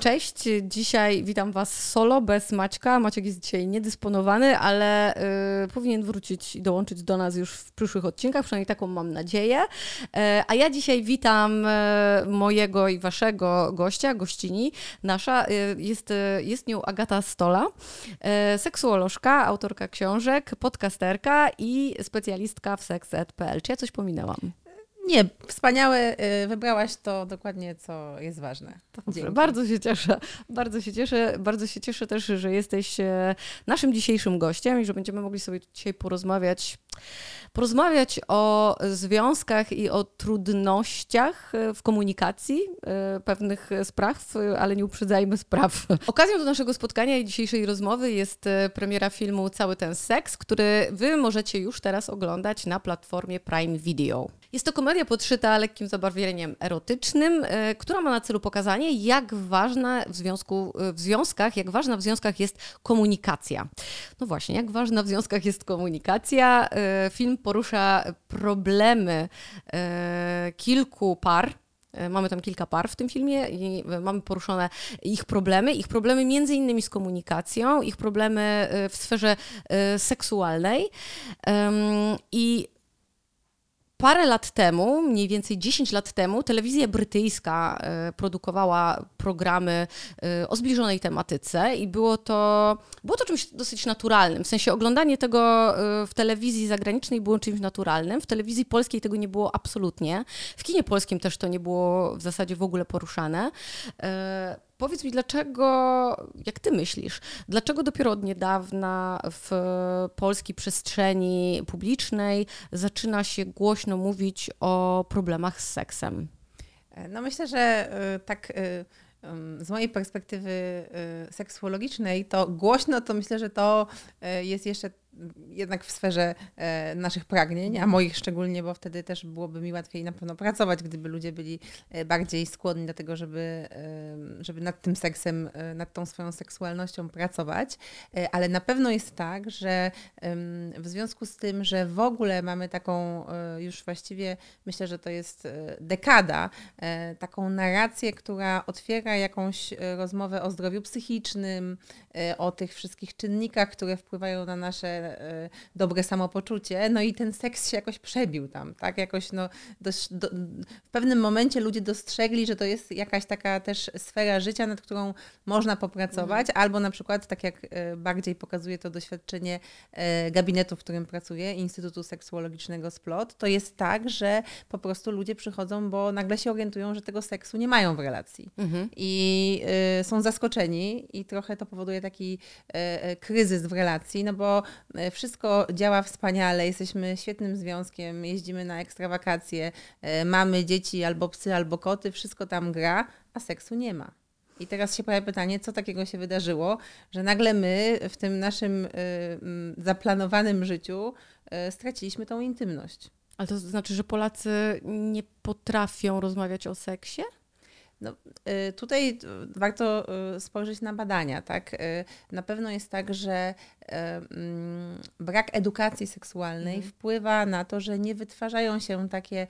Cześć, dzisiaj witam Was solo, bez Maćka. Maciek jest dzisiaj niedysponowany, ale y, powinien wrócić i dołączyć do nas już w przyszłych odcinkach, przynajmniej taką mam nadzieję. E, a ja dzisiaj witam e, mojego i Waszego gościa, gościni. Nasza e, jest, e, jest nią Agata Stola, e, seksuolożka, autorka książek, podcasterka i specjalistka w sex.pl. Czy ja coś pominęłam? Nie, wspaniałe. y, Wybrałaś to dokładnie, co jest ważne. Dobrze, bardzo się cieszę. Bardzo się cieszę. Bardzo się cieszę też, że jesteś e, naszym dzisiejszym gościem i że będziemy mogli sobie dzisiaj porozmawiać, porozmawiać o związkach i o trudnościach e, w komunikacji e, pewnych spraw, ale nie uprzedzajmy spraw. Okazją do naszego spotkania i dzisiejszej rozmowy jest e, premiera filmu Cały ten seks, który wy możecie już teraz oglądać na platformie Prime Video. Jest to komedia podszyta lekkim zabarwieniem erotycznym, która ma na celu pokazanie, jak ważna w, związku, w związkach, jak ważna w związkach jest komunikacja. No właśnie, jak ważna w związkach jest komunikacja. E, Film porusza problemy e, kilku par. E, Mamy tam kilka par w tym filmie i mamy poruszone ich problemy, ich problemy między innymi z komunikacją, ich problemy w sferze seksualnej. I Parę lat temu, mniej więcej 10 lat temu, telewizja brytyjska e, produkowała programy e, o zbliżonej tematyce i było to, było to czymś dosyć naturalnym. W sensie oglądanie tego e, w telewizji zagranicznej było czymś naturalnym. W telewizji polskiej tego nie było absolutnie. W kinie polskim też to nie było w zasadzie w ogóle poruszane. Powiedz mi, dlaczego, jak ty myślisz, dlaczego dopiero od niedawna w polskiej przestrzeni publicznej zaczyna się głośno mówić o problemach z seksem? No myślę, że y, tak y, ym, z mojej perspektywy y, seksuologicznej, to głośno to myślę, że to y, jest jeszcze jednak w sferze e, naszych pragnień, a moich szczególnie, bo wtedy też byłoby mi łatwiej na pewno pracować, gdyby ludzie byli e, bardziej skłonni do tego, żeby, żeby nad tym seksem, e, nad tą swoją seksualnością pracować. Ale na pewno jest tak, że w związku z tym, że w ogóle mamy taką już właściwie, myślę, że to jest dekada, taką narrację, która otwiera jakąś rozmowę o zdrowiu psychicznym, o tych wszystkich czynnikach, które wpływają na nasze dobre samopoczucie. No i ten seks się jakoś przebił tam, tak? Jakoś no, dość, do, w pewnym momencie ludzie dostrzegli, że to jest jakaś taka też sfera życia, nad którą można popracować, albo na przykład, tak jak e, bardziej pokazuje to doświadczenie e, gabinetu, w którym pracuję, Instytutu Seksuologicznego SPLOT, to jest tak, że po prostu ludzie przychodzą, bo nagle się orientują, że tego seksu nie mają w relacji Mhm. i y, są zaskoczeni i trochę to powoduje taki y, y, kryzys w relacji, no bo y, wszystko działa wspaniale, jesteśmy świetnym związkiem, jeździmy na ekstra wakacje, y, mamy dzieci albo psy, albo koty, wszystko tam gra, a seksu nie ma. I teraz się pojawia pytanie, co takiego się wydarzyło, że nagle my w tym naszym y, mm, zaplanowanym życiu straciliśmy tą intymność. Ale to znaczy, że Polacy nie potrafią rozmawiać o seksie? No, y, tutaj y, warto y, spojrzeć na badania. Tak? Na pewno jest tak, że mm, brak edukacji seksualnej Mhm. wpływa na to, że nie wytwarzają się takie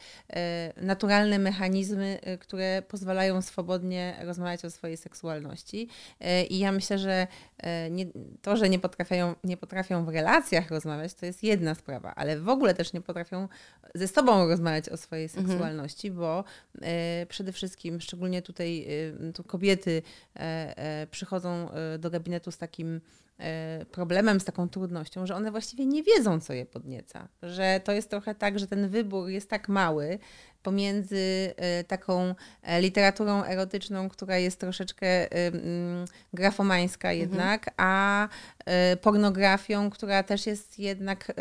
naturalne mechanizmy, które pozwalają swobodnie rozmawiać o swojej seksualności. I ja myślę, że nie, to, że nie potrafią, nie potrafią w relacjach rozmawiać, to jest jedna sprawa, ale w ogóle też nie potrafią ze sobą rozmawiać o swojej Mhm. seksualności, bo e, przede wszystkim, szczególnie tutaj e, tu kobiety e, e, przychodzą e, do gabinetu z takim e, problemem, z taką trudnością, że one właściwie nie wiedzą, co je podnieca. Że to jest trochę tak, że ten wybór jest tak mały pomiędzy e, taką e, literaturą erotyczną, która jest troszeczkę e, mm, grafomańska jednak, a e, pornografią, która też jest jednak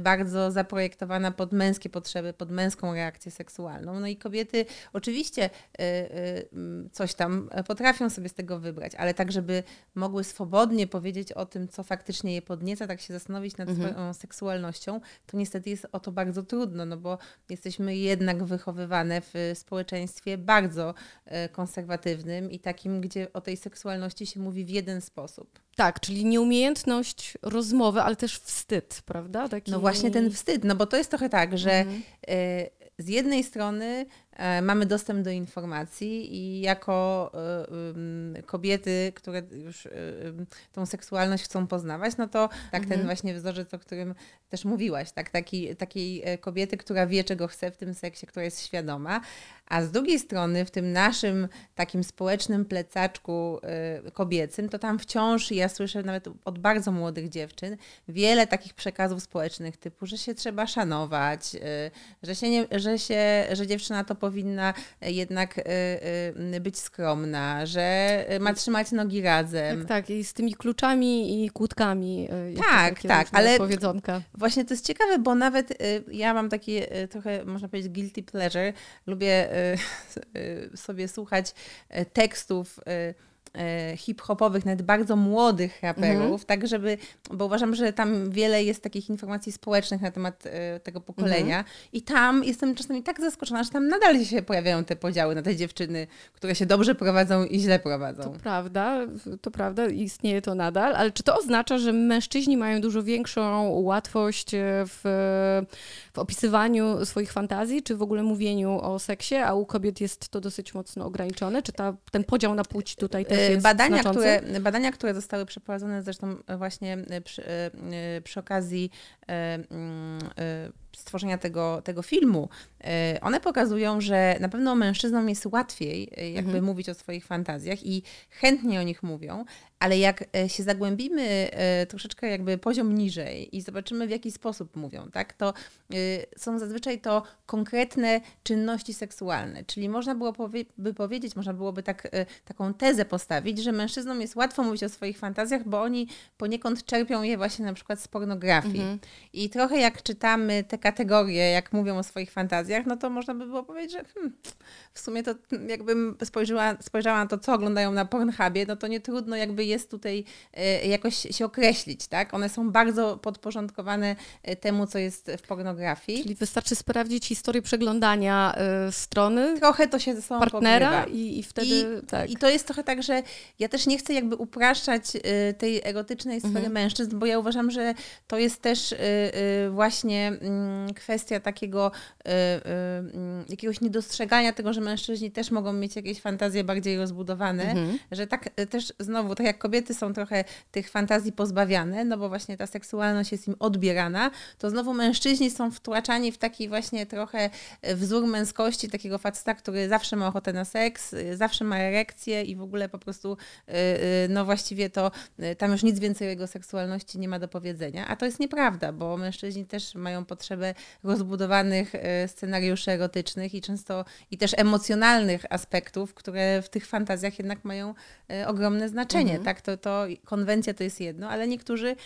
bardzo zaprojektowana pod męskie potrzeby, pod męską reakcję seksualną. No i kobiety oczywiście e, e, m, coś tam potrafią sobie z tego wybrać, ale tak, żeby mogły swobodnie powiedzieć o tym, co faktycznie je podnieca, tak się zastanowić nad Mhm. swoją seksualnością, to niestety jest o to bardzo trudno, no bo jesteśmy jednak wychowywane w społeczeństwie bardzo e, konserwatywnym i takim, gdzie o tej seksualności się mówi w jeden sposób. Tak, czyli nieumiejętność rozmowy, ale też wstyd, prawda? Taki... No właśnie ten wstyd, no bo to jest trochę tak, że Mhm. e, z jednej strony mamy dostęp do informacji i jako e, kobiety, które już e, tą seksualność chcą poznawać, no to tak mhm. ten właśnie wzorzec, o którym też mówiłaś, tak, taki, takiej kobiety, która wie, czego chce w tym seksie, która jest świadoma, a z drugiej strony w tym naszym takim społecznym plecaczku kobiecym, to tam wciąż, ja słyszę nawet od bardzo młodych dziewczyn, wiele takich przekazów społecznych typu, że się trzeba szanować, że się, nie, że się, że dziewczyna to powinna jednak y, y, być skromna, że ma trzymać nogi razem. Tak, tak. I z tymi kluczami i kłódkami. Tak, tak, ale powiedzonka. właśnie to jest ciekawe, bo nawet ja mam takie trochę, można powiedzieć, guilty pleasure. Lubię sobie słuchać tekstów E, hip-hopowych, nawet bardzo młodych raperów, mhm. tak żeby, bo uważam, że tam wiele jest takich informacji społecznych na temat e, tego pokolenia mhm. i tam jestem czasami tak zaskoczona, że tam nadal się pojawiają te podziały na te dziewczyny, które się dobrze prowadzą i źle prowadzą. To prawda, to prawda, istnieje to nadal, ale czy to oznacza, że mężczyźni mają dużo większą łatwość w, w opisywaniu swoich fantazji, czy w ogóle mówieniu o seksie, a u kobiet jest to dosyć mocno ograniczone? Czy ta, ten podział na płci tutaj też jest badania, które, badania, które zostały przeprowadzone zresztą właśnie przy, przy okazji mm, stworzenia tego, tego filmu, e, one pokazują, że na pewno mężczyznom jest łatwiej e, jakby mhm. mówić o swoich fantazjach i chętnie o nich mówią, ale jak e, się zagłębimy troszeczkę jakby poziom niżej i zobaczymy w jaki sposób mówią, tak, to są zazwyczaj to konkretne czynności seksualne, czyli można byłoby powiedzieć, można byłoby tak, taką tezę postawić, że mężczyznom jest łatwo mówić o swoich fantazjach, bo oni poniekąd czerpią je właśnie na przykład z pornografii. Mhm. I trochę jak czytamy te kategorie, jak mówią o swoich fantazjach, no to można by było powiedzieć, że hmm, w sumie to jakbym spojrzała, spojrzała na to, co oglądają na Pornhubie, no to nie trudno jakby jest tutaj e, jakoś się określić, tak? One są bardzo podporządkowane e, temu, co jest w pornografii. Czyli wystarczy sprawdzić historię przeglądania y, strony trochę to się ze sobą partnera i, i, wtedy I, tak. I to jest trochę tak, że ja też nie chcę jakby upraszczać y, tej erotycznej sfery mhm. mężczyzn, bo ja uważam, że to jest też y, właśnie mm, kwestia takiego y, y, mm, jakiegoś niedostrzegania tego, że mężczyźni też mogą mieć jakieś fantazje bardziej rozbudowane, mhm. że tak y, też znowu, tak jak kobiety są trochę tych fantazji pozbawiane, no bo właśnie ta seksualność jest im odbierana, to znowu mężczyźni są wtłaczani w taki właśnie trochę wzór męskości, takiego faceta, który zawsze ma ochotę na seks, zawsze ma erekcję i w ogóle po prostu no właściwie to tam już nic więcej o jego seksualności nie ma do powiedzenia, a to jest nieprawda, bo mężczyźni też mają potrzebę rozbudowanych e, scenariuszy erotycznych i często i też emocjonalnych aspektów, które w tych fantazjach jednak mają e, ogromne znaczenie. Mhm. Tak, to, to konwencja to jest jedno, ale niektórzy,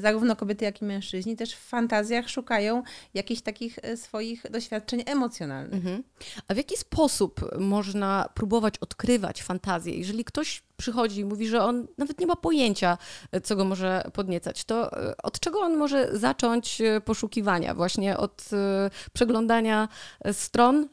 zarówno kobiety, jak i mężczyźni, też w fantazjach szukają jakichś takich e, swoich doświadczeń emocjonalnych. Mhm. A w jaki sposób można próbować odkrywać fantazję? Jeżeli ktoś przychodzi i mówi, że on nawet nie ma pojęcia, co go może podniecać, to e, od czego on może zacząć e, poszukiwania? Właśnie od e, przeglądania stron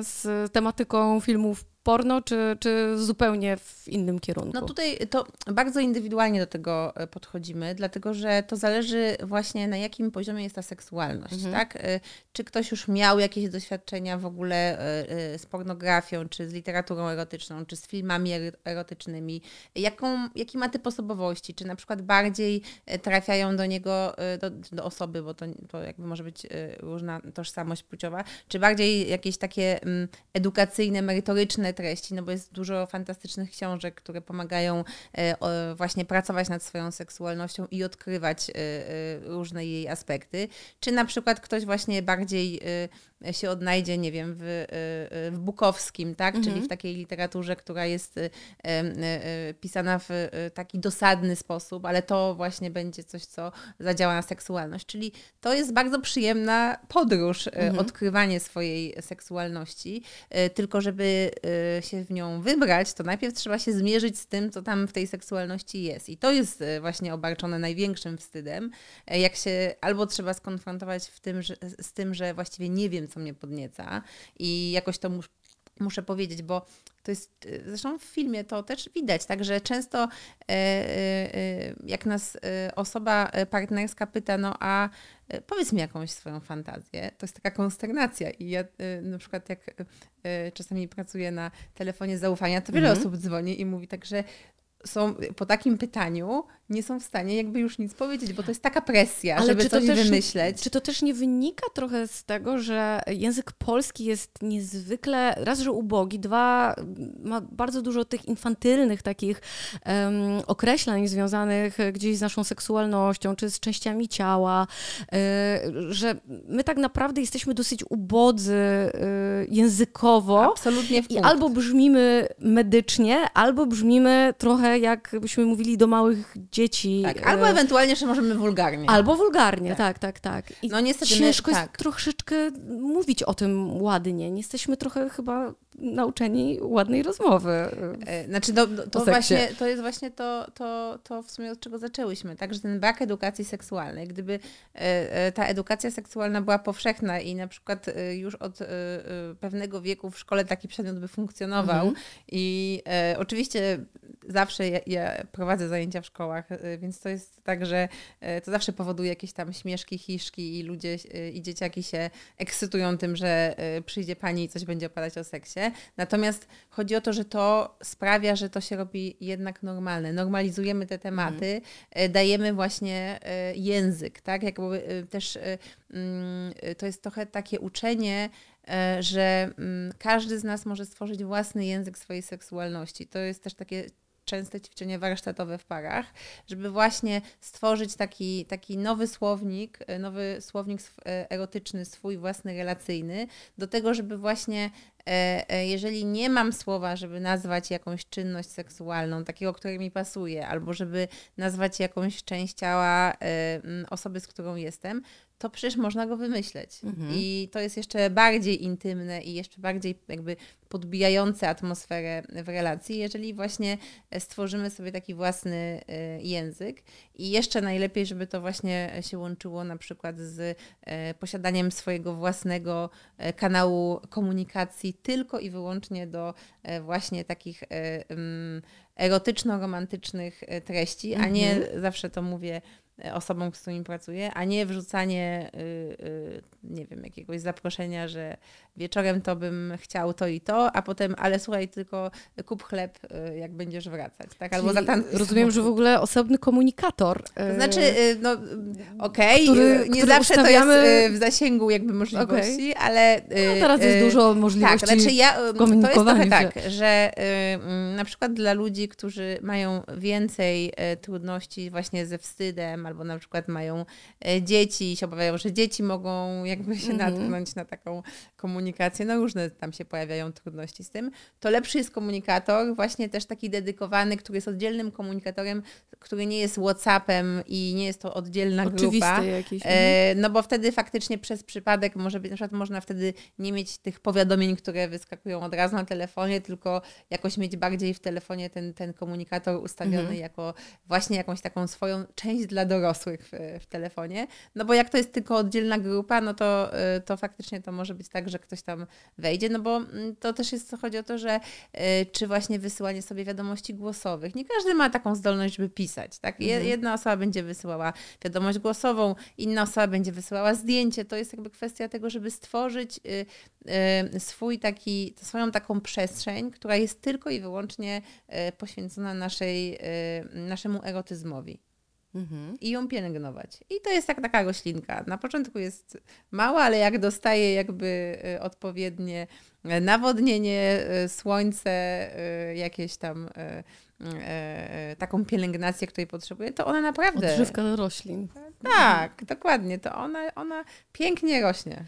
z tematyką filmów porno, czy, czy zupełnie w innym kierunku? No tutaj to bardzo indywidualnie do tego e, podchodzimy, dlatego że to zależy właśnie na jakim poziomie jest ta seksualność, mhm. tak? E, czy ktoś już miał jakieś doświadczenia w ogóle e, z pornografią, czy z literaturą erotyczną, czy z filmami erotycznymi, jaką, jaki ma typ osobowości, czy na przykład bardziej trafiają do niego, do, do osoby, bo to, to jakby może być różna tożsamość płciowa, czy bardziej jakieś takie mm, edukacyjne, merytoryczne treści, no bo jest dużo fantastycznych książek, które pomagają e, właśnie pracować nad swoją seksualnością i odkrywać e, e, różne jej aspekty. Czy na przykład ktoś właśnie bardziej się odnajdzie, nie wiem, w, w Bukowskim, tak? Mhm. czyli w takiej literaturze, która jest pisana w taki dosadny sposób, ale to właśnie będzie coś, co zadziała na seksualność. Czyli to jest bardzo przyjemna podróż, mhm. odkrywanie swojej seksualności, tylko żeby się w nią wybrać, to najpierw trzeba się zmierzyć z tym, co tam w tej seksualności jest. I to jest właśnie obarczone największym wstydem, jak się albo trzeba skonfrontować w tym, że, z tym, że właściwie nie wiem, co mnie podnieca i jakoś to muszę muszę powiedzieć, bo to jest, y, zresztą w filmie to też widać, także często e, e, e, jak nas osoba partnerska pyta, no a powiedz mi jakąś swoją fantazję, to jest taka konsternacja i ja na przykład jak czasami pracuję na telefonie zaufania, to wiele mhm. osób dzwoni i mówi tak, że są po takim pytaniu nie są w stanie jakby już nic powiedzieć, bo to jest taka presja, Ale żeby coś też, wymyśleć. Czy to też nie wynika trochę z tego, że język polski jest niezwykle, raz, że ubogi, dwa, ma bardzo dużo tych infantylnych takich um, określeń związanych gdzieś z naszą seksualnością, czy z częściami ciała, y, że my tak naprawdę jesteśmy dosyć ubodzy y, językowo. Absolutnie w I albo brzmimy medycznie, albo brzmimy trochę jakbyśmy mówili do małych dzieci. Tak, albo e, ewentualnie, że możemy wulgarnie. Albo wulgarnie, tak, tak, tak. tak. I no niestety ciężko my, tak. jest troszeczkę mówić o tym ładnie. Nie jesteśmy trochę chyba nauczeni ładnej rozmowy. E, znaczy, no, to, właśnie, to jest właśnie to, to, to w sumie od czego zaczęłyśmy. Także ten brak edukacji seksualnej, gdyby e, ta edukacja seksualna była powszechna i na przykład już od pewnego wieku w szkole taki przedmiot by funkcjonował mhm. i oczywiście zawsze ja, ja prowadzę zajęcia w szkołach, Y, więc to jest tak, że y, to zawsze powoduje jakieś tam śmieszki, hiszki i ludzie y, i dzieciaki się ekscytują tym, że przyjdzie pani i coś będzie opadać o seksie. Natomiast chodzi o to, że to sprawia, że to się robi jednak normalne. Normalizujemy te tematy, mhm. dajemy właśnie język, tak? Jakby też mm, to jest trochę takie uczenie, że mm, każdy z nas może stworzyć własny język swojej seksualności. To jest też takie częste ćwiczenia warsztatowe w parach, żeby właśnie stworzyć taki, taki nowy słownik, e, nowy słownik e, erotyczny, swój własny, relacyjny, do tego, żeby właśnie jeżeli nie mam słowa, żeby nazwać jakąś czynność seksualną, takiego, który mi pasuje, albo żeby nazwać jakąś część ciała osoby, z którą jestem, to przecież można go wymyśleć. Mhm. I to jest jeszcze bardziej intymne i jeszcze bardziej jakby podbijające atmosferę w relacji, jeżeli właśnie stworzymy sobie taki własny e, język. I jeszcze najlepiej, żeby to właśnie się łączyło na przykład z e, posiadaniem swojego własnego e, kanału komunikacji tylko i wyłącznie do właśnie takich erotyczno-romantycznych treści, a nie mhm. zawsze to mówię osobom, z którymi pracuję, a nie wrzucanie, y, y, nie wiem, jakiegoś zaproszenia, że wieczorem to bym chciał to i to, a potem, ale słuchaj, tylko kup chleb, y, jak będziesz wracać, tak? Albo zatańcuj. Rozumiem, że w ogóle osobny komunikator. To znaczy, no okej, okay, nie zawsze ustawiamy... to jest w zasięgu jakby możliwości, okay. ale... No, teraz jest dużo możliwości Tak, znaczy ja, to jest trochę tak, że mm, na przykład dla ludzi, którzy mają więcej trudności właśnie ze wstydem, albo na przykład mają e, dzieci i się obawiają, że dzieci mogą jakby się mm -hmm. natknąć na taką komunikację. No różne tam się pojawiają trudności z tym. To lepszy jest komunikator, właśnie też taki dedykowany, który jest oddzielnym komunikatorem, który nie jest Whatsappem i nie jest to oddzielna grupa. E, mhm. no bo wtedy faktycznie przez przypadek może być, na przykład można wtedy nie mieć tych powiadomień, które wyskakują od razu na telefonie, tylko jakoś mieć bardziej w telefonie ten, ten komunikator ustawiony mhm. jako właśnie jakąś taką swoją część dla dorosłych w, w, telefonie. No bo jak to jest tylko oddzielna grupa, no to, y, to faktycznie to może być tak, że ktoś tam wejdzie, no bo mm, to też jest, chodzi o to, że y, czy właśnie wysyłanie sobie wiadomości głosowych. Nie każdy ma taką zdolność, żeby pisać, tak? Mhm. Jedna osoba będzie wysyłała wiadomość głosową, inna osoba będzie wysyłała zdjęcie. To jest jakby kwestia tego, żeby stworzyć y, swój taki, swoją taką przestrzeń, która jest tylko i wyłącznie poświęcona naszej, naszemu erotyzmowi mhm. i ją pielęgnować. I to jest tak taka roślinka. Na początku jest mała, ale jak dostaje jakby y, odpowiednie nawodnienie, y, słońce, y, jakieś tam taką pielęgnację, której potrzebuje, to ona naprawdę... Odżywka roślin. Tak, dokładnie. To ona, ona pięknie rośnie.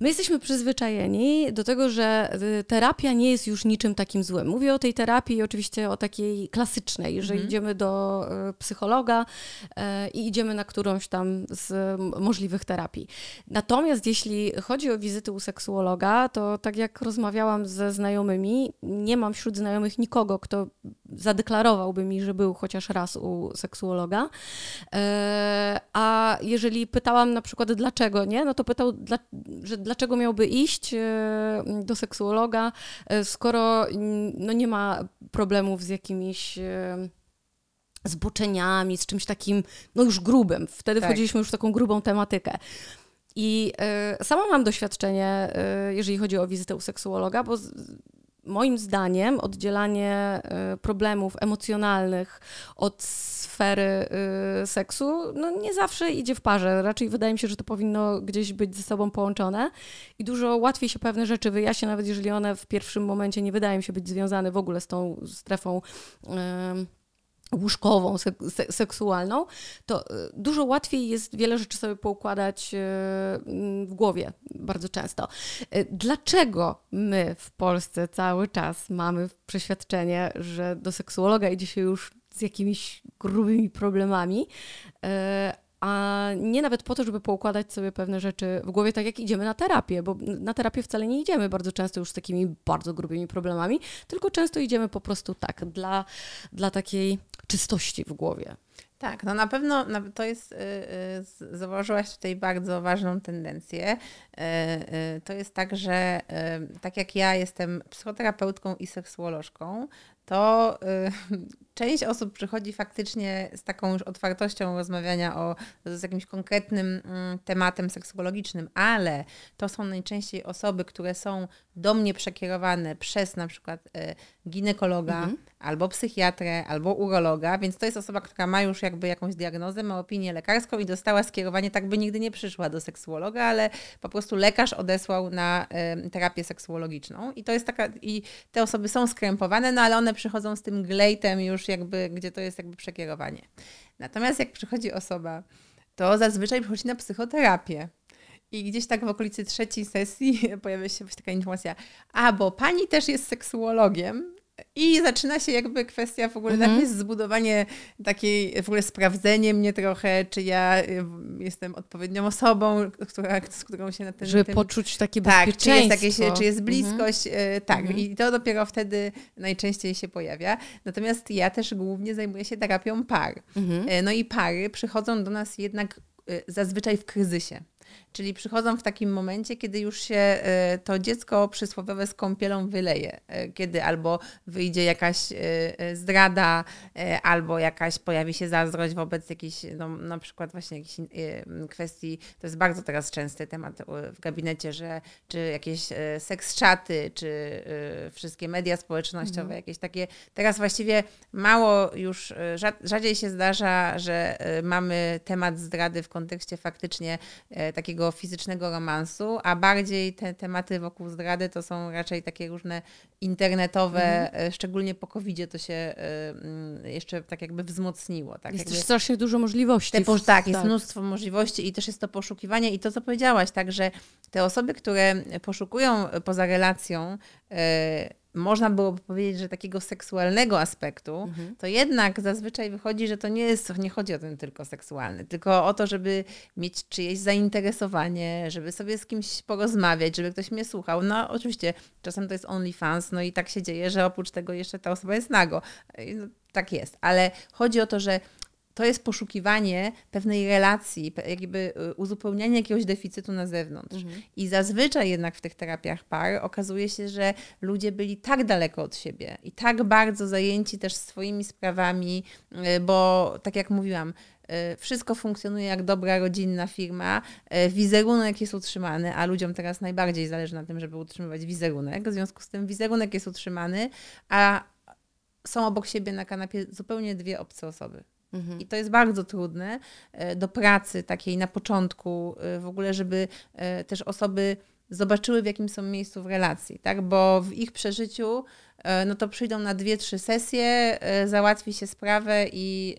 My jesteśmy przyzwyczajeni do tego, że y, terapia nie jest już niczym takim złym. Mówię o tej terapii oczywiście o takiej klasycznej, że mhm. idziemy do y, psychologa y, i idziemy na którąś tam z możliwych terapii. Natomiast jeśli chodzi o wizyty u seksuologa, to tak jak rozmawiałam ze znajomymi, nie mam wśród znajomych nikogo, kto zadeklarowałby mi, że był chociaż raz u seksuologa. A jeżeli pytałam na przykład dlaczego, nie, no to pytał, że dlaczego miałby iść do seksuologa, skoro no nie ma problemów z jakimiś zboczeniami, z czymś takim, no już grubym. Wtedy tak. wchodziliśmy już w taką grubą tematykę. I y, sama mam doświadczenie, y, jeżeli chodzi o wizytę u seksuologa, bo z, moim zdaniem oddzielanie y, problemów emocjonalnych od sfery seksu no nie zawsze idzie w parze. Raczej wydaje mi się, że to powinno gdzieś być ze sobą połączone i dużo łatwiej się pewne rzeczy wyjaśnia, nawet jeżeli one w pierwszym momencie nie wydają się być związane w ogóle z tą strefą łóżkową, seksualną, to y, dużo łatwiej jest wiele rzeczy sobie poukładać y, w głowie bardzo często. Y, dlaczego my w Polsce cały czas mamy przeświadczenie, że do seksuologa idzie się już z jakimiś grubymi problemami, a nie nawet po to, żeby poukładać sobie pewne rzeczy w głowie, tak jak idziemy na terapię, bo na terapię wcale nie idziemy bardzo często już z takimi bardzo grubymi problemami, tylko często idziemy po prostu tak, dla, dla takiej czystości w głowie. Tak, no na pewno to jest, y, y, zauważyłaś tutaj bardzo ważną tendencję. Y, to jest tak, że tak jak ja jestem psychoterapeutką i seksuolożką, to część osób przychodzi faktycznie z taką już otwartością rozmawiania o z jakimś konkretnym mm, tematem seksuologicznym, ale to są najczęściej osoby, które są do mnie przekierowane przez na przykład e, ginekologa, mhm. albo psychiatrę, albo urologa, więc to jest osoba, która ma już jakby jakąś diagnozę, ma opinię lekarską i dostała skierowanie, tak by nigdy nie przyszła do seksuologa, ale po prostu lekarz odesłał na terapię seksuologiczną i to jest taka, i te osoby są skrępowane, no ale one przychodzą z tym glejtem już jakby, gdzie to jest jakby przekierowanie. Natomiast jak przychodzi osoba, to zazwyczaj przychodzi na psychoterapię. I gdzieś tak w okolicy trzeciej sesji pojawia się taka informacja, a bo pani też jest seksuologiem, i zaczyna się jakby kwestia w ogóle, mhm. zbudowanie takiej, w ogóle sprawdzenie mnie trochę, czy ja y, jestem odpowiednią osobą, która, z którą się na ten... Żeby tym, poczuć takie bezpieczeństwo. Tak, czy jest, jakieś, czy jest mhm. bliskość, mhm. tak. Mhm. I to dopiero wtedy najczęściej się pojawia. Natomiast ja też głównie zajmuję się terapią par. Mhm. E, no i pary przychodzą do nas jednak y, zazwyczaj w kryzysie. Czyli przychodzą w takim momencie, kiedy już się e, to dziecko przysłowiowe z kąpielą wyleje, e, kiedy albo wyjdzie jakaś e, zdrada, albo jakaś pojawi się zazdrość wobec jakiejś, no, na przykład właśnie jakiejś kwestii, to jest bardzo teraz częsty temat w gabinecie, że czy jakieś seks czaty, czy wszystkie media społecznościowe, mhm. jakieś takie, teraz właściwie mało już, rzadziej się zdarza, że mamy temat zdrady w kontekście faktycznie takiego takiego fizycznego romansu, a bardziej te tematy wokół zdrady to są raczej takie różne internetowe, mhm. E, szczególnie po covid to się e, mm, jeszcze tak jakby wzmocniło. Tak jest jakby, też strasznie dużo możliwości. Te, tak, tak, jest mnóstwo możliwości i też jest to poszukiwanie i to, co powiedziałaś, tak, że te osoby, które poszukują poza relacją, e, można byłoby powiedzieć, że takiego seksualnego aspektu, mhm. to jednak zazwyczaj wychodzi, że to nie jest, nie chodzi o ten tylko seksualny, tylko o to, żeby mieć czyjeś zainteresowanie, żeby sobie z kimś porozmawiać, żeby ktoś mnie słuchał. No oczywiście czasem to jest OnlyFans, no i tak się dzieje, że oprócz tego jeszcze ta osoba jest nago. No, tak jest, ale chodzi o to, że to jest poszukiwanie pewnej relacji, jakby y, uzupełnianie jakiegoś deficytu na zewnątrz. Mhm. I zazwyczaj jednak w tych terapiach par okazuje się, że ludzie byli tak daleko od siebie i tak bardzo zajęci też swoimi sprawami, y, bo tak jak mówiłam, y, wszystko funkcjonuje jak dobra rodzinna firma, wizerunek jest utrzymany, a ludziom teraz najbardziej zależy na tym, żeby utrzymywać wizerunek. W związku z tym wizerunek jest utrzymany, a są obok siebie na kanapie zupełnie dwie obce osoby. Mhm. I to jest bardzo trudne e, do pracy takiej na początku, e, w ogóle, żeby e, też osoby zobaczyły, w jakim są miejscu w relacji, tak? Bo w ich przeżyciu no to przyjdą na dwie, trzy sesje, załatwi się sprawę i,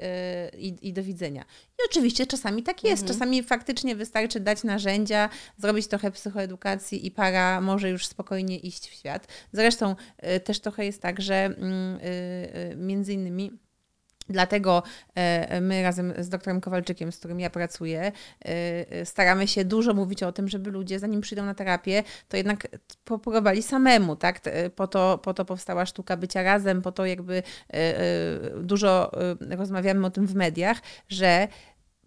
i, i do widzenia. I oczywiście czasami tak jest. Mhm. Czasami faktycznie wystarczy dać narzędzia, zrobić trochę psychoedukacji i para może już spokojnie iść w świat. Zresztą też trochę jest tak, że mm, między innymi Dlatego e, my razem z doktorem Kowalczykiem, z którym ja pracuję, e, e, staramy się dużo mówić o tym, żeby ludzie, zanim przyjdą na terapię, to jednak popróbowali samemu, tak? Po to, po to powstała sztuka bycia razem, po to jakby dużo rozmawiamy o tym w mediach, że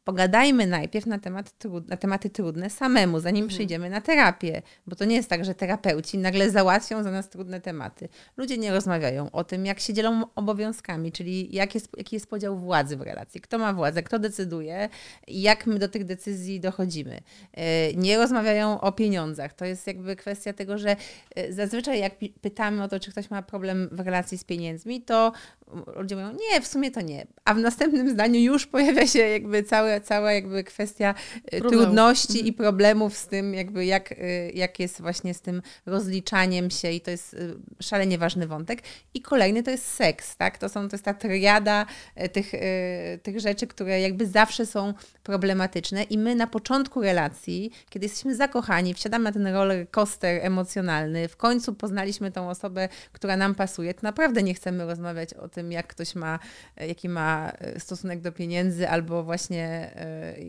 pogadajmy najpierw na, temat na tematy trudne samemu, zanim mhm. przyjdziemy na terapię. Bo to nie jest tak, że terapeuci nagle załatwią za nas trudne tematy. Ludzie nie rozmawiają o tym, jak się dzielą obowiązkami, czyli jak jest, jaki jest podział władzy w relacji, kto ma władzę, kto decyduje i jak my do tych decyzji dochodzimy. E, nie rozmawiają o pieniądzach. To jest jakby kwestia tego, że e, zazwyczaj jak pytamy o to, czy ktoś ma problem w relacji z pieniędzmi, to ludzie mówią, nie, w sumie to nie. A w następnym zdaniu już pojawia się jakby całe, cała jakby kwestia Problem. trudności i mhm. problemów z tym, jakby jak, y, jak jest właśnie z tym rozliczaniem się i to jest y, szalenie ważny wątek. I kolejny to jest seks, tak? To, są, to jest ta triada tych, tych rzeczy, które jakby zawsze są problematyczne i my na początku relacji, kiedy jesteśmy zakochani, wsiadamy na ten roller coaster emocjonalny, w końcu poznaliśmy tą osobę, która nam pasuje, to naprawdę nie chcemy rozmawiać o tym, jak ktoś ma, jaki ma stosunek do pieniędzy albo właśnie E,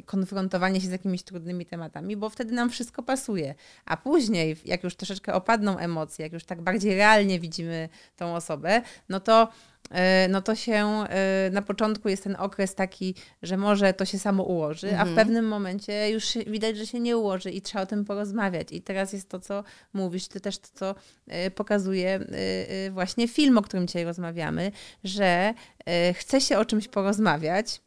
konfrontowanie się z jakimiś trudnymi tematami, bo wtedy nam wszystko pasuje. A później, jak już troszeczkę opadną emocje, jak już tak bardziej realnie widzimy tą osobę, no to e, no to się e, na początku jest ten okres taki, że może to się samo ułoży, mhm. a w mhm. pewnym momencie już widać, że się nie ułoży i trzeba o tym porozmawiać. I teraz jest to, co mówisz, to też to, co pokazuje właśnie film, o którym dzisiaj rozmawiamy, że chce się o czymś porozmawiać,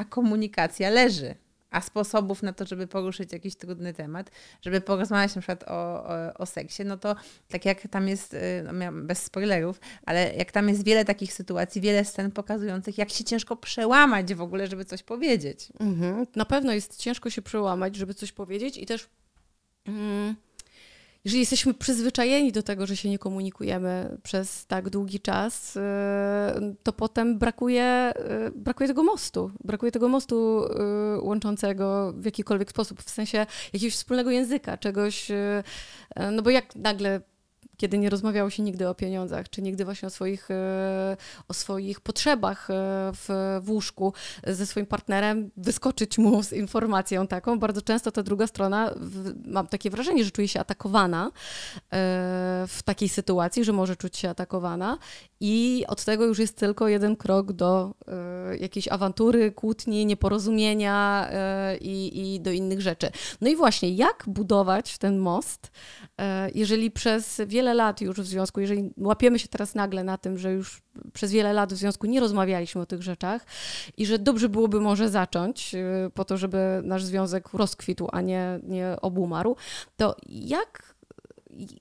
a komunikacja leży. A sposobów na to, żeby poruszyć jakiś trudny temat, żeby porozmawiać na przykład o, o, o seksie, no to tak jak tam jest, y, no bez spoilerów, ale jak tam jest wiele takich sytuacji, wiele scen pokazujących, jak się ciężko przełamać w ogóle, żeby coś powiedzieć. Mhm. Na pewno jest ciężko się przełamać, żeby coś powiedzieć i też. Mm jeżeli jesteśmy przyzwyczajeni do tego, że się nie komunikujemy przez tak długi czas, y, to potem brakuje, y, brakuje tego mostu. Brakuje tego mostu y, łączącego w jakikolwiek sposób, w sensie jakiegoś wspólnego języka, czegoś. No bo jak nagle kiedy nie rozmawiało się nigdy o pieniądzach, czy nigdy właśnie o swoich, e, o swoich potrzebach e, w, w łóżku ze swoim partnerem, wyskoczyć mu z informacją taką. Bardzo często ta druga strona, mam takie wrażenie, że czuje się atakowana e, w takiej sytuacji, że może czuć się atakowana i od tego już jest tylko jeden krok do jakiejś awantury, kłótni, nieporozumienia i, i do innych rzeczy. No i właśnie, jak budować ten most, jeżeli przez wiele lat już w związku, jeżeli łapiemy się teraz nagle na tym, że już przez wiele lat w związku nie rozmawialiśmy o tych rzeczach i że dobrze byłoby może zacząć y, po to, żeby nasz związek rozkwitł, a nie, nie obumarł, to jak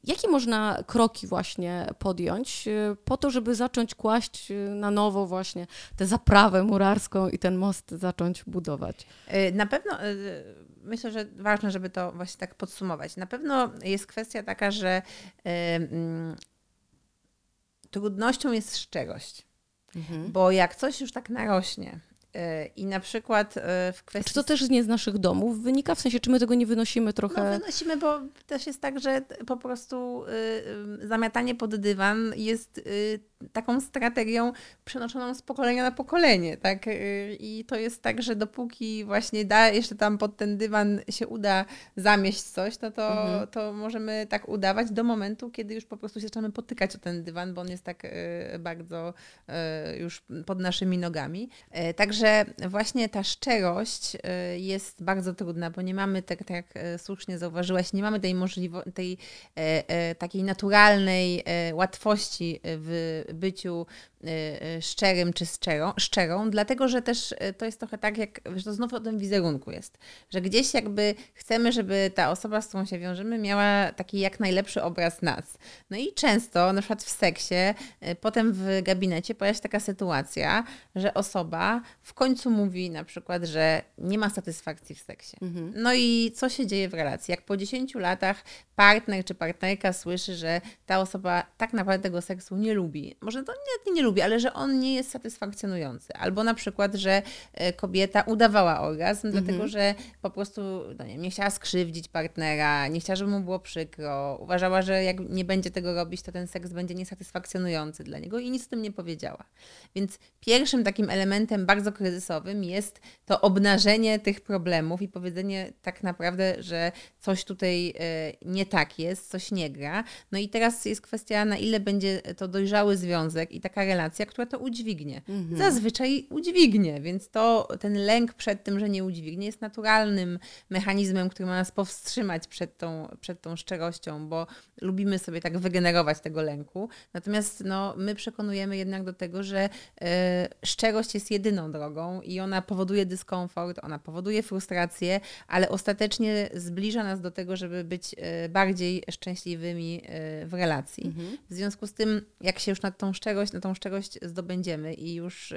jakie można kroki właśnie podjąć y, po to, żeby zacząć kłaść y, na nowo właśnie tę zaprawę murarską i ten most zacząć budować? Na pewno myślę, że ważne, żeby to właśnie tak podsumować. Na pewno jest kwestia taka, że y, trudnością jest szczerość. Mhm. Bo jak coś już tak narośnie, i na przykład e, w kwestii... Czy to też nie z naszych domów wynika? W sensie, czy my tego nie wynosimy trochę? No wynosimy, bo też jest tak, że po prostu y, zamiatanie pod dywan jest y, taką strategią przenoszoną z pokolenia na pokolenie, tak? I to jest tak, że dopóki właśnie da jeszcze tam pod ten dywan się uda zamieść coś, no to, mhm. to możemy tak udawać do momentu, kiedy już po prostu się zaczynamy potykać o ten dywan, bo on jest tak bardzo już pod naszymi nogami. Także że właśnie ta szczerość y, jest bardzo trudna, bo nie mamy, tak, tak jak y, słusznie zauważyłaś, nie mamy tej możliwości, tej e, e, takiej naturalnej e, łatwości w byciu szczerym czy szczerą, szczerą, dlatego że też to jest trochę tak, jak że to znów o tym wizerunku jest, że gdzieś jakby chcemy, żeby ta osoba, z którą się wiążemy, miała taki jak najlepszy obraz nas. No i często, na przykład w seksie, potem w gabinecie pojawia się taka sytuacja, że osoba w końcu mówi na przykład, że nie ma satysfakcji w seksie. Mhm. No i co się dzieje w relacji? Jak po 10 latach partner czy partnerka słyszy, że ta osoba tak naprawdę tego seksu nie lubi, może to nie, nie lubi, lubi, ale że on nie jest satysfakcjonujący. Albo na przykład, że e, kobieta udawała orgazm, mhm. dlatego że po prostu no nie, nie chciała skrzywdzić partnera, nie chciała, żeby mu było przykro, uważała, że jak nie będzie tego robić, to ten seks będzie niesatysfakcjonujący dla niego i nic o tym nie powiedziała. Więc pierwszym takim elementem bardzo kryzysowym jest to obnażenie tych problemów i powiedzenie tak naprawdę, że coś tutaj e, nie tak jest, coś nie gra. No i teraz jest kwestia, na ile będzie to dojrzały związek i taka relacja, która to udźwignie. Mhm. Zazwyczaj udźwignie, więc to ten lęk przed tym, że nie udźwignie, jest naturalnym mechanizmem, który ma nas powstrzymać przed tą, przed tą szczerością, bo lubimy sobie tak wygenerować tego lęku. Natomiast no, my przekonujemy jednak do tego, że y, szczerość jest jedyną drogą i ona powoduje dyskomfort, ona powoduje frustrację, ale ostatecznie zbliża nas do tego, żeby być y, bardziej szczęśliwymi y, w relacji. Mhm. W związku z tym, jak się już na tą szczerość, na tą szczerość zdobędziemy i już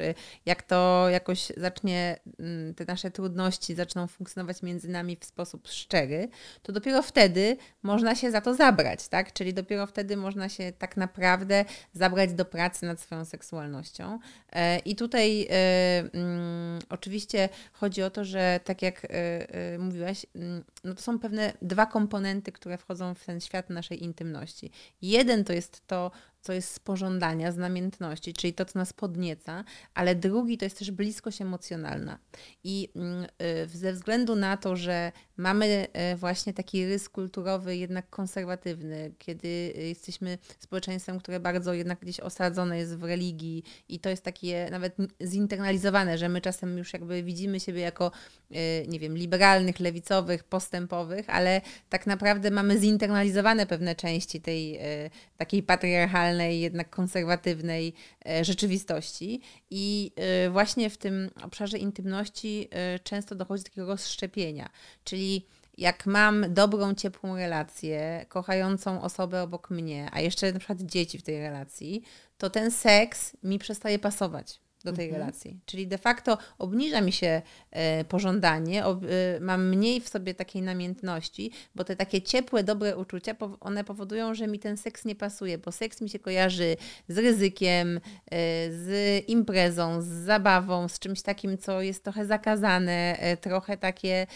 jak to jakoś zacznie, mm, te nasze trudności zaczną funkcjonować między nami w sposób szczery, to dopiero wtedy można się za to zabrać, tak? Czyli dopiero wtedy można się tak naprawdę zabrać do pracy nad swoją seksualnością. E, I tutaj e, mm, oczywiście chodzi o to, że tak jak e, mówiłaś, mm, no to są pewne dwa komponenty, które wchodzą w ten świat naszej intymności. Jeden to jest to, co jest z pożądania, z namiętności, czyli to, co nas podnieca, ale drugi to jest też bliskość emocjonalna. I mm, y, ze względu na to, że mamy y, właśnie taki rys kulturowy jednak konserwatywny, kiedy jesteśmy społeczeństwem, które bardzo jednak gdzieś osadzone jest w religii i to jest takie nawet zinternalizowane, że my czasem już jakby widzimy siebie jako, y, nie wiem, liberalnych, lewicowych, postępowych, ale tak naprawdę mamy zinternalizowane pewne części tej takiej patriarchalnej jednak konserwatywnej e, rzeczywistości. I e, właśnie w tym obszarze intymności e, często dochodzi do takiego rozszczepienia, czyli jak mam dobrą, ciepłą relację, kochającą osobę obok mnie, a jeszcze na przykład dzieci w tej relacji, to ten seks mi przestaje pasować do tej mhm. relacji. Czyli de facto obniża mi się e, pożądanie, ob, e, mam mniej w sobie takiej namiętności, bo te takie ciepłe, dobre uczucia, po, one powodują, że mi ten seks nie pasuje, bo seks mi się kojarzy z ryzykiem, e, z imprezą, z zabawą, z czymś takim, co jest trochę zakazane, e, trochę takie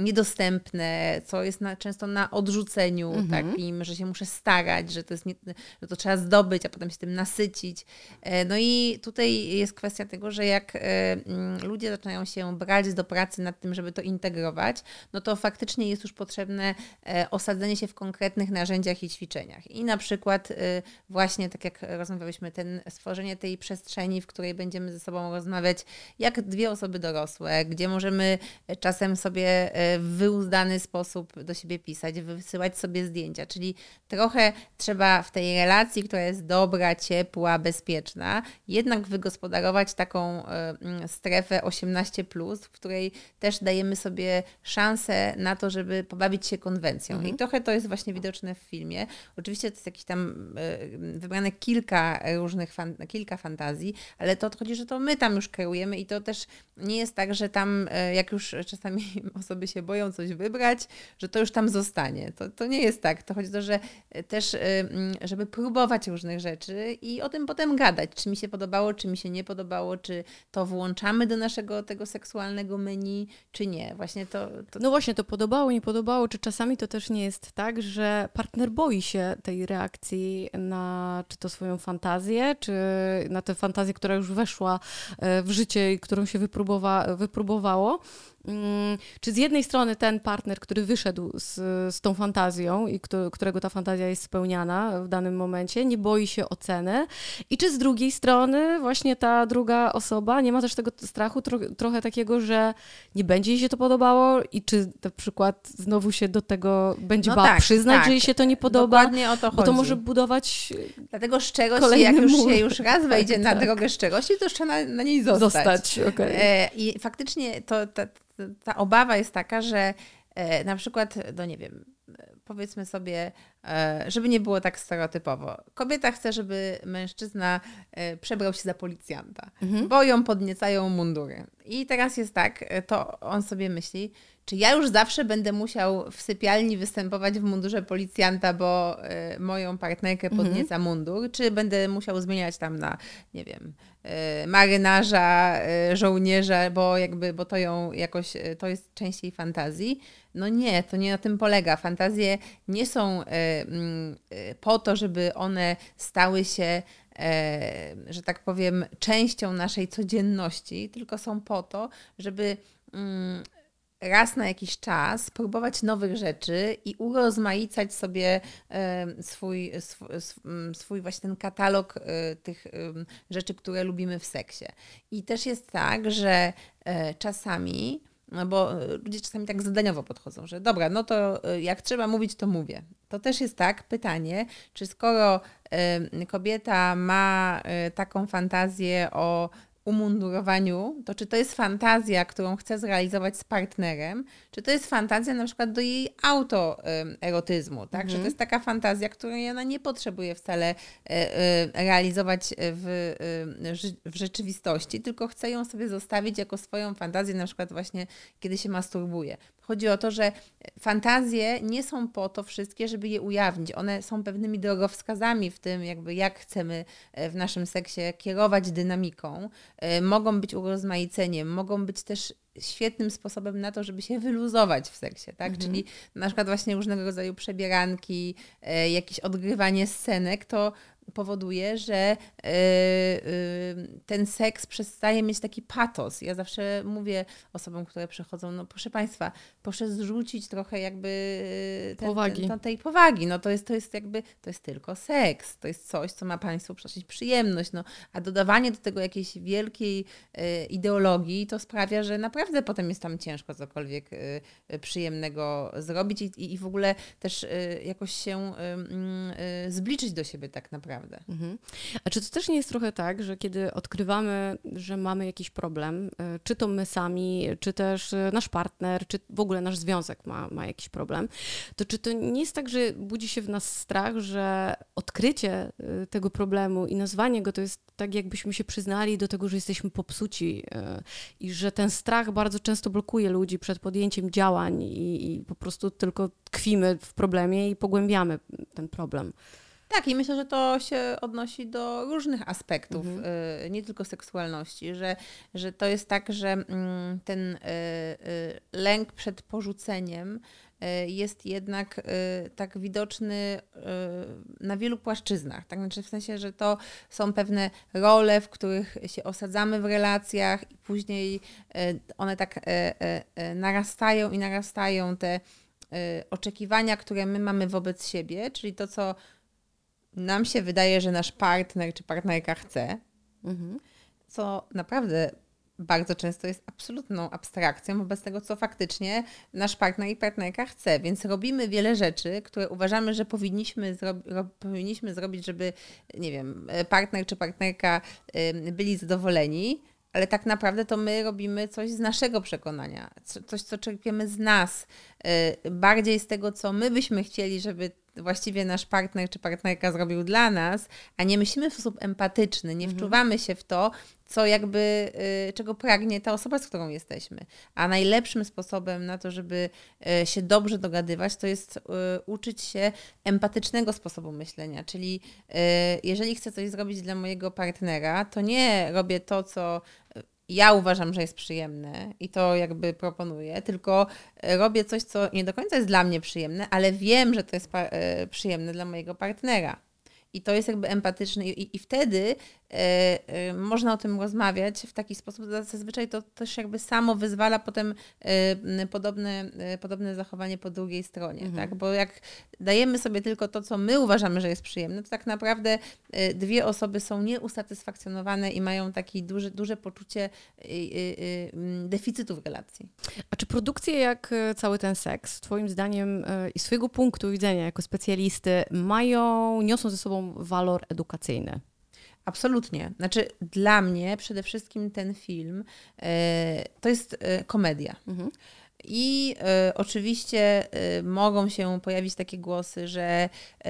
niedostępne, co jest na, często na odrzuceniu mhm. takim, że się muszę starać, że to, jest nie, że to trzeba zdobyć, a potem się tym nasycić. E, no i tutaj jest kwestia kwestia tego, że jak e, mm, ludzie zaczynają się brać do pracy nad tym, żeby to integrować, no to faktycznie jest już potrzebne e, osadzenie się w konkretnych narzędziach i ćwiczeniach. I na przykład e, właśnie tak jak rozmawialiśmy, ten, stworzenie tej przestrzeni, w której będziemy ze sobą rozmawiać jak dwie osoby dorosłe, gdzie możemy czasem sobie w wyuzdany sposób do siebie pisać, wysyłać sobie zdjęcia, czyli trochę trzeba w tej relacji, która jest dobra, ciepła, bezpieczna, jednak wygospodarować taką e, mm, strefę 18, w której też dajemy sobie szansę na to, żeby pobawić się konwencją. Mhm. I trochę to jest właśnie widoczne w filmie. Oczywiście to jest jakieś tam e, wybrane kilka różnych, fan, kilka fantazji, ale to chodzi, że to my tam już kreujemy i to też nie jest tak, że tam, e, jak już czasami osoby się boją coś wybrać, że to już tam zostanie. To, to nie jest tak. To chodzi o to, że też, mm, żeby próbować różnych rzeczy i o tym potem gadać, czy mi się podobało, czy mi się nie podobało podobało, czy to włączamy do naszego tego seksualnego menu, czy nie. Właśnie to, to... No właśnie, to podobało, nie podobało, czy czasami to też nie jest tak, że partner boi się tej reakcji na czy to swoją fantazję, czy na tę fantazję, która już weszła e, w życie i którą się wypróbowa wypróbowało, czy z jednej strony ten partner, który wyszedł z, z tą fantazją i kto, którego ta fantazja jest spełniana w danym momencie, nie boi się oceny, i czy z drugiej strony właśnie ta druga osoba nie ma też tego strachu tro, trochę takiego, że nie będzie jej się to podobało i czy na przykład znowu się do tego będzie no bała tak, przyznać, tak. że jej się to nie podoba, Dokładnie o to bo to może budować Dlatego szczerość, jak już się już raz wejdzie tak, na tak. drogę szczerości, to już trzeba na, na niej zostać. Zostać, okay. e, I faktycznie to, to ta obawa jest taka, że e, na przykład, no nie wiem, powiedzmy sobie, e, żeby nie było tak stereotypowo. Kobieta chce, żeby mężczyzna e, przebrał się za policjanta, mhm. bo ją podniecają mundury. I teraz jest tak, to on sobie myśli, czy ja już zawsze będę musiał w sypialni występować w mundurze policjanta, bo y, moją partnerkę mhm. podnieca mhm. mundur, czy będę musiał zmieniać tam na, nie wiem, y, marynarza, y, żołnierza, bo jakby, bo to ją jakoś, to jest częściej fantazji. No nie, to nie na tym polega. Fantazje nie są mm, po to, żeby one stały się że tak powiem, częścią naszej codzienności, tylko są po to, żeby mm, raz na jakiś czas próbować nowych rzeczy i urozmaicać sobie swój, mm, swój właśnie ten katalog e, tych rzeczy, które lubimy w seksie. I też jest tak, że e, czasami no bo e, ludzie czasami tak zadaniowo podchodzą, że dobra, no to jak trzeba mówić, to mówię. To też jest tak, pytanie, czy skoro kobieta ma taką fantazję o umundurowaniu, to czy to jest fantazja, którą chce zrealizować z partnerem, czy to jest fantazja na przykład do jej autoerotyzmu, tak? Mhm. Że to jest taka fantazja, której ona nie potrzebuje wcale e, e, realizować w, w rzeczywistości, tylko chce ją sobie zostawić jako swoją fantazję, na przykład właśnie kiedy się masturbuje. Chodzi o to, że fantazje nie są po to wszystkie, żeby je ujawnić. One są pewnymi drogowskazami w tym, jakby jak chcemy e, w naszym seksie kierować dynamiką. E, mogą być urozmaiceniem, mogą być też świetnym sposobem na to, żeby się wyluzować w seksie, tak? Mhm. Czyli na przykład właśnie różnego rodzaju przebieranki, e, jakieś odgrywanie scenek, to powoduje, że yy, yy, ten seks przestaje mieć taki patos. Ja zawsze mówię osobom, które przychodzą, no proszę Państwa, proszę zrzucić trochę jakby ten, powagi. Ten, tej powagi. No to jest, to jest jakby, to jest tylko seks. To jest coś, co ma Państwu przynosić przyjemność. No, a dodawanie do tego jakiejś wielkiej yy, ideologii to sprawia, że naprawdę potem jest tam ciężko cokolwiek przyjemnego zrobić i, i w ogóle też jakoś się mm, zbliżyć do siebie tak naprawdę naprawdę. Mhm. A czy to też nie jest trochę tak, że kiedy odkrywamy, że mamy jakiś problem, e, czy to my sami, czy też e, nasz partner, czy w ogóle nasz związek ma, ma jakiś problem, to czy to nie jest tak, że budzi się w nas strach, że odkrycie e, tego problemu i nazwanie go to jest tak, jakbyśmy się przyznali do tego, że jesteśmy popsuci i że ten strach bardzo często blokuje ludzi przed podjęciem działań i, i po prostu tylko tkwimy w problemie i pogłębiamy ten problem. Tak, i myślę, że to się odnosi do różnych aspektów, mhm. Y, nie tylko seksualności, że, że to jest tak, że mm, ten y, y, lęk przed porzuceniem jest jednak tak widoczny na wielu płaszczyznach. Tak znaczy w sensie, że to są pewne role, w których się osadzamy w relacjach i później one tak narastają i narastają te oczekiwania, które my mamy wobec siebie, czyli to, co nam się wydaje, że nasz partner czy partnerka chce, mhm. co naprawdę bardzo często jest absolutną abstrakcją wobec tego, co faktycznie nasz partner i partnerka chce. Więc robimy wiele rzeczy, które uważamy, że powinniśmy, zro powinniśmy zrobić, żeby, nie wiem, partner czy partnerka byli zadowoleni, ale tak naprawdę to my robimy coś z naszego przekonania, coś, co czerpiemy z nas, y, bardziej z tego, co my byśmy chcieli, żeby właściwie nasz partner czy partnerka zrobił dla nas, a nie myślimy w sposób empatyczny, nie mhm. wczuwamy się w to, co jakby, y, czego pragnie ta osoba, z którą jesteśmy. A najlepszym sposobem na to, żeby y, się dobrze dogadywać, to jest y, uczyć się empatycznego sposobu myślenia. Czyli jeżeli chcę coś zrobić dla mojego partnera, to nie robię to, co ja uważam, że jest przyjemne i to jakby proponuję, tylko robię coś, co nie do końca jest dla mnie przyjemne, ale wiem, że to jest przyjemne dla mojego partnera. I to jest jakby empatyczne, i, i wtedy E, e, można o tym rozmawiać w taki sposób. Zazwyczaj to też jakby samo wyzwala potem e, podobne, podobne zachowanie po drugiej stronie, mhm. tak? Bo jak dajemy sobie tylko to, co my uważamy, że jest przyjemne, to tak naprawdę dwie osoby są nieusatysfakcjonowane i mają takie duże, duże poczucie deficytu w relacji. A czy produkcje jak cały ten seks, Twoim zdaniem i swojego punktu widzenia jako specjalisty, mają, niosą ze sobą walor edukacyjny? Absolutnie. Znaczy, dla mnie przede wszystkim ten film e, to jest e, komedia. Mhm. I y, oczywiście y, mogą się pojawić takie głosy, że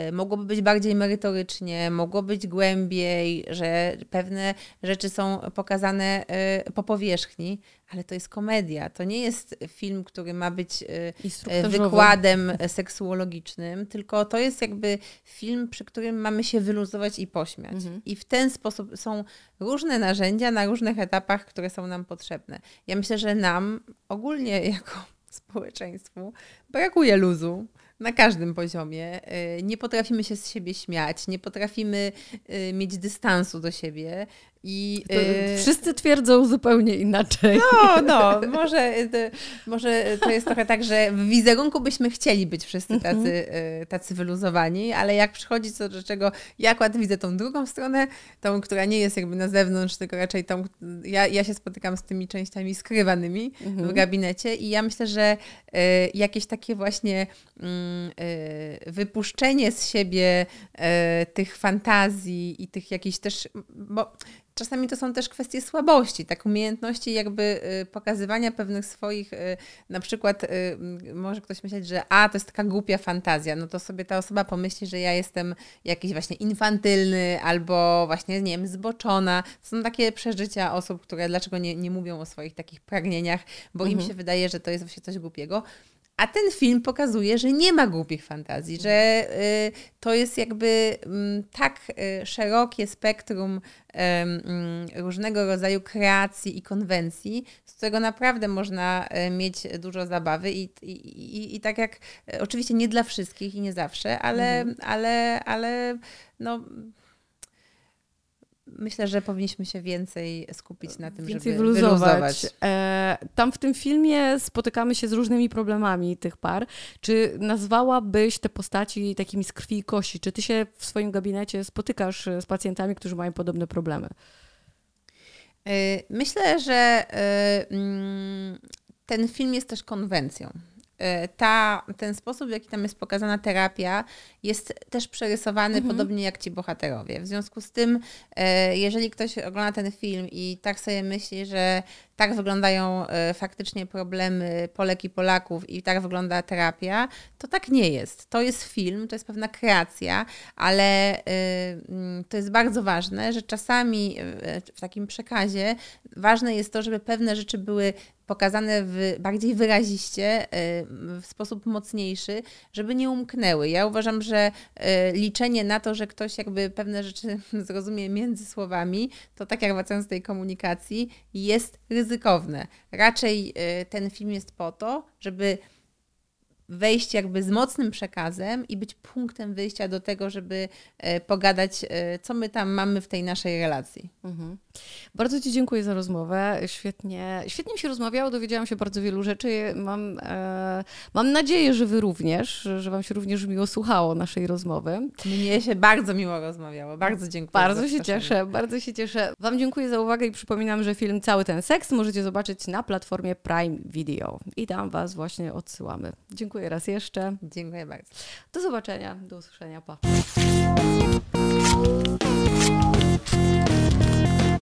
y, mogłoby być bardziej merytorycznie, mogło być głębiej, że pewne rzeczy są pokazane po powierzchni, ale to jest komedia. To nie jest film, który ma być wykładem seksuologicznym, tylko to jest jakby film, przy którym mamy się wyluzować i pośmiać. Mhm. I w ten sposób są różne narzędzia na różnych etapach, które są nam potrzebne. Ja myślę, że nam ogólnie jako społeczeństwu brakuje luzu na każdym poziomie. Y, nie potrafimy się z siebie śmiać, nie potrafimy y, mieć dystansu do siebie. I, yy... Wszyscy twierdzą zupełnie inaczej. No, no, może, może to jest trochę tak, że w wizerunku byśmy chcieli być wszyscy mhm. tacy, tacy wyluzowani, ale jak przychodzi co do czego, ja akurat widzę tą drugą stronę, tą, która nie jest jakby na zewnątrz, tylko raczej tą, ja, ja się spotykam z tymi częściami skrywanymi mhm. w gabinecie i ja myślę, że jakieś takie właśnie mm, wypuszczenie z siebie tych fantazji i tych jakichś też, bo czasami to są też kwestie słabości, tak umiejętności jakby y, pokazywania pewnych swoich, y, na przykład y, może ktoś myśleć, że a, to jest taka głupia fantazja, no to sobie ta osoba pomyśli, że ja jestem jakiś właśnie infantylny albo właśnie, nie wiem, zboczona. To są takie przeżycia osób, które dlaczego nie, nie mówią o swoich takich pragnieniach, bo mhm. im się wydaje, że to jest właśnie coś głupiego. A ten film pokazuje, że nie ma głupich fantazji, że y, to jest jakby mm, tak y, szerokie spektrum mm, różnego rodzaju kreacji i konwencji, z którego naprawdę można y, mieć dużo zabawy i, i, i, i tak jak oczywiście nie dla wszystkich i nie zawsze, ale, mhm. ale, ale no myślę, że powinniśmy się więcej skupić na tym, więcej żeby wyluzować. wyluzować. E, tam w tym filmie spotykamy się z różnymi problemami tych par. Czy nazwałabyś te postaci takimi z krwi i kości? Czy ty się w swoim gabinecie spotykasz z pacjentami, którzy mają podobne problemy? E, myślę, że e, mm, ten film jest też konwencją. E, ta, ten sposób, w jaki tam jest pokazana terapia, jest też przerysowany mhm. podobnie jak ci bohaterowie. W związku z tym, e, jeżeli ktoś ogląda ten film i tak sobie myśli, że tak wyglądają e, faktycznie problemy Polek i Polaków i tak wygląda terapia, to tak nie jest. To jest film, to jest pewna kreacja, ale mm, to jest bardzo ważne, że czasami w takim przekazie ważne jest to, żeby pewne rzeczy były pokazane w, bardziej wyraziście, y, w sposób mocniejszy, żeby nie umknęły. Ja uważam, że y, liczenie na to, że ktoś jakby pewne rzeczy zrozumie między słowami, to tak jak wracając do tej komunikacji, jest ryzykowne. Raczej y, ten film jest po to, żeby wejść jakby z mocnym przekazem i być punktem wyjścia do tego, żeby e, pogadać, e, co my tam mamy w tej naszej relacji. Mhm. Bardzo Ci dziękuję za rozmowę. Świetnie, świetnie mi się rozmawiało, dowiedziałam się bardzo wielu rzeczy. Mam, e, mam nadzieję, że Wy również, że Wam się również miło słuchało naszej rozmowy. Mnie się bardzo miło rozmawiało. Bardzo dziękuję. Bardzo się cieszę, bardzo się cieszę. Wam dziękuję za uwagę i przypominam, że film Cały ten seks możecie zobaczyć na platformie Prime Video. I tam Was właśnie odsyłamy. Dziękuję raz jeszcze. Dziękuję bardzo. Do zobaczenia, do usłyszenia. Pa.